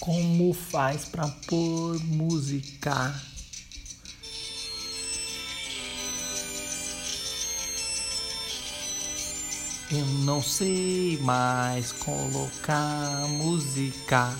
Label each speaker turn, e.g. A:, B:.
A: Como faz para pôr música? Eu não sei mais colocar música.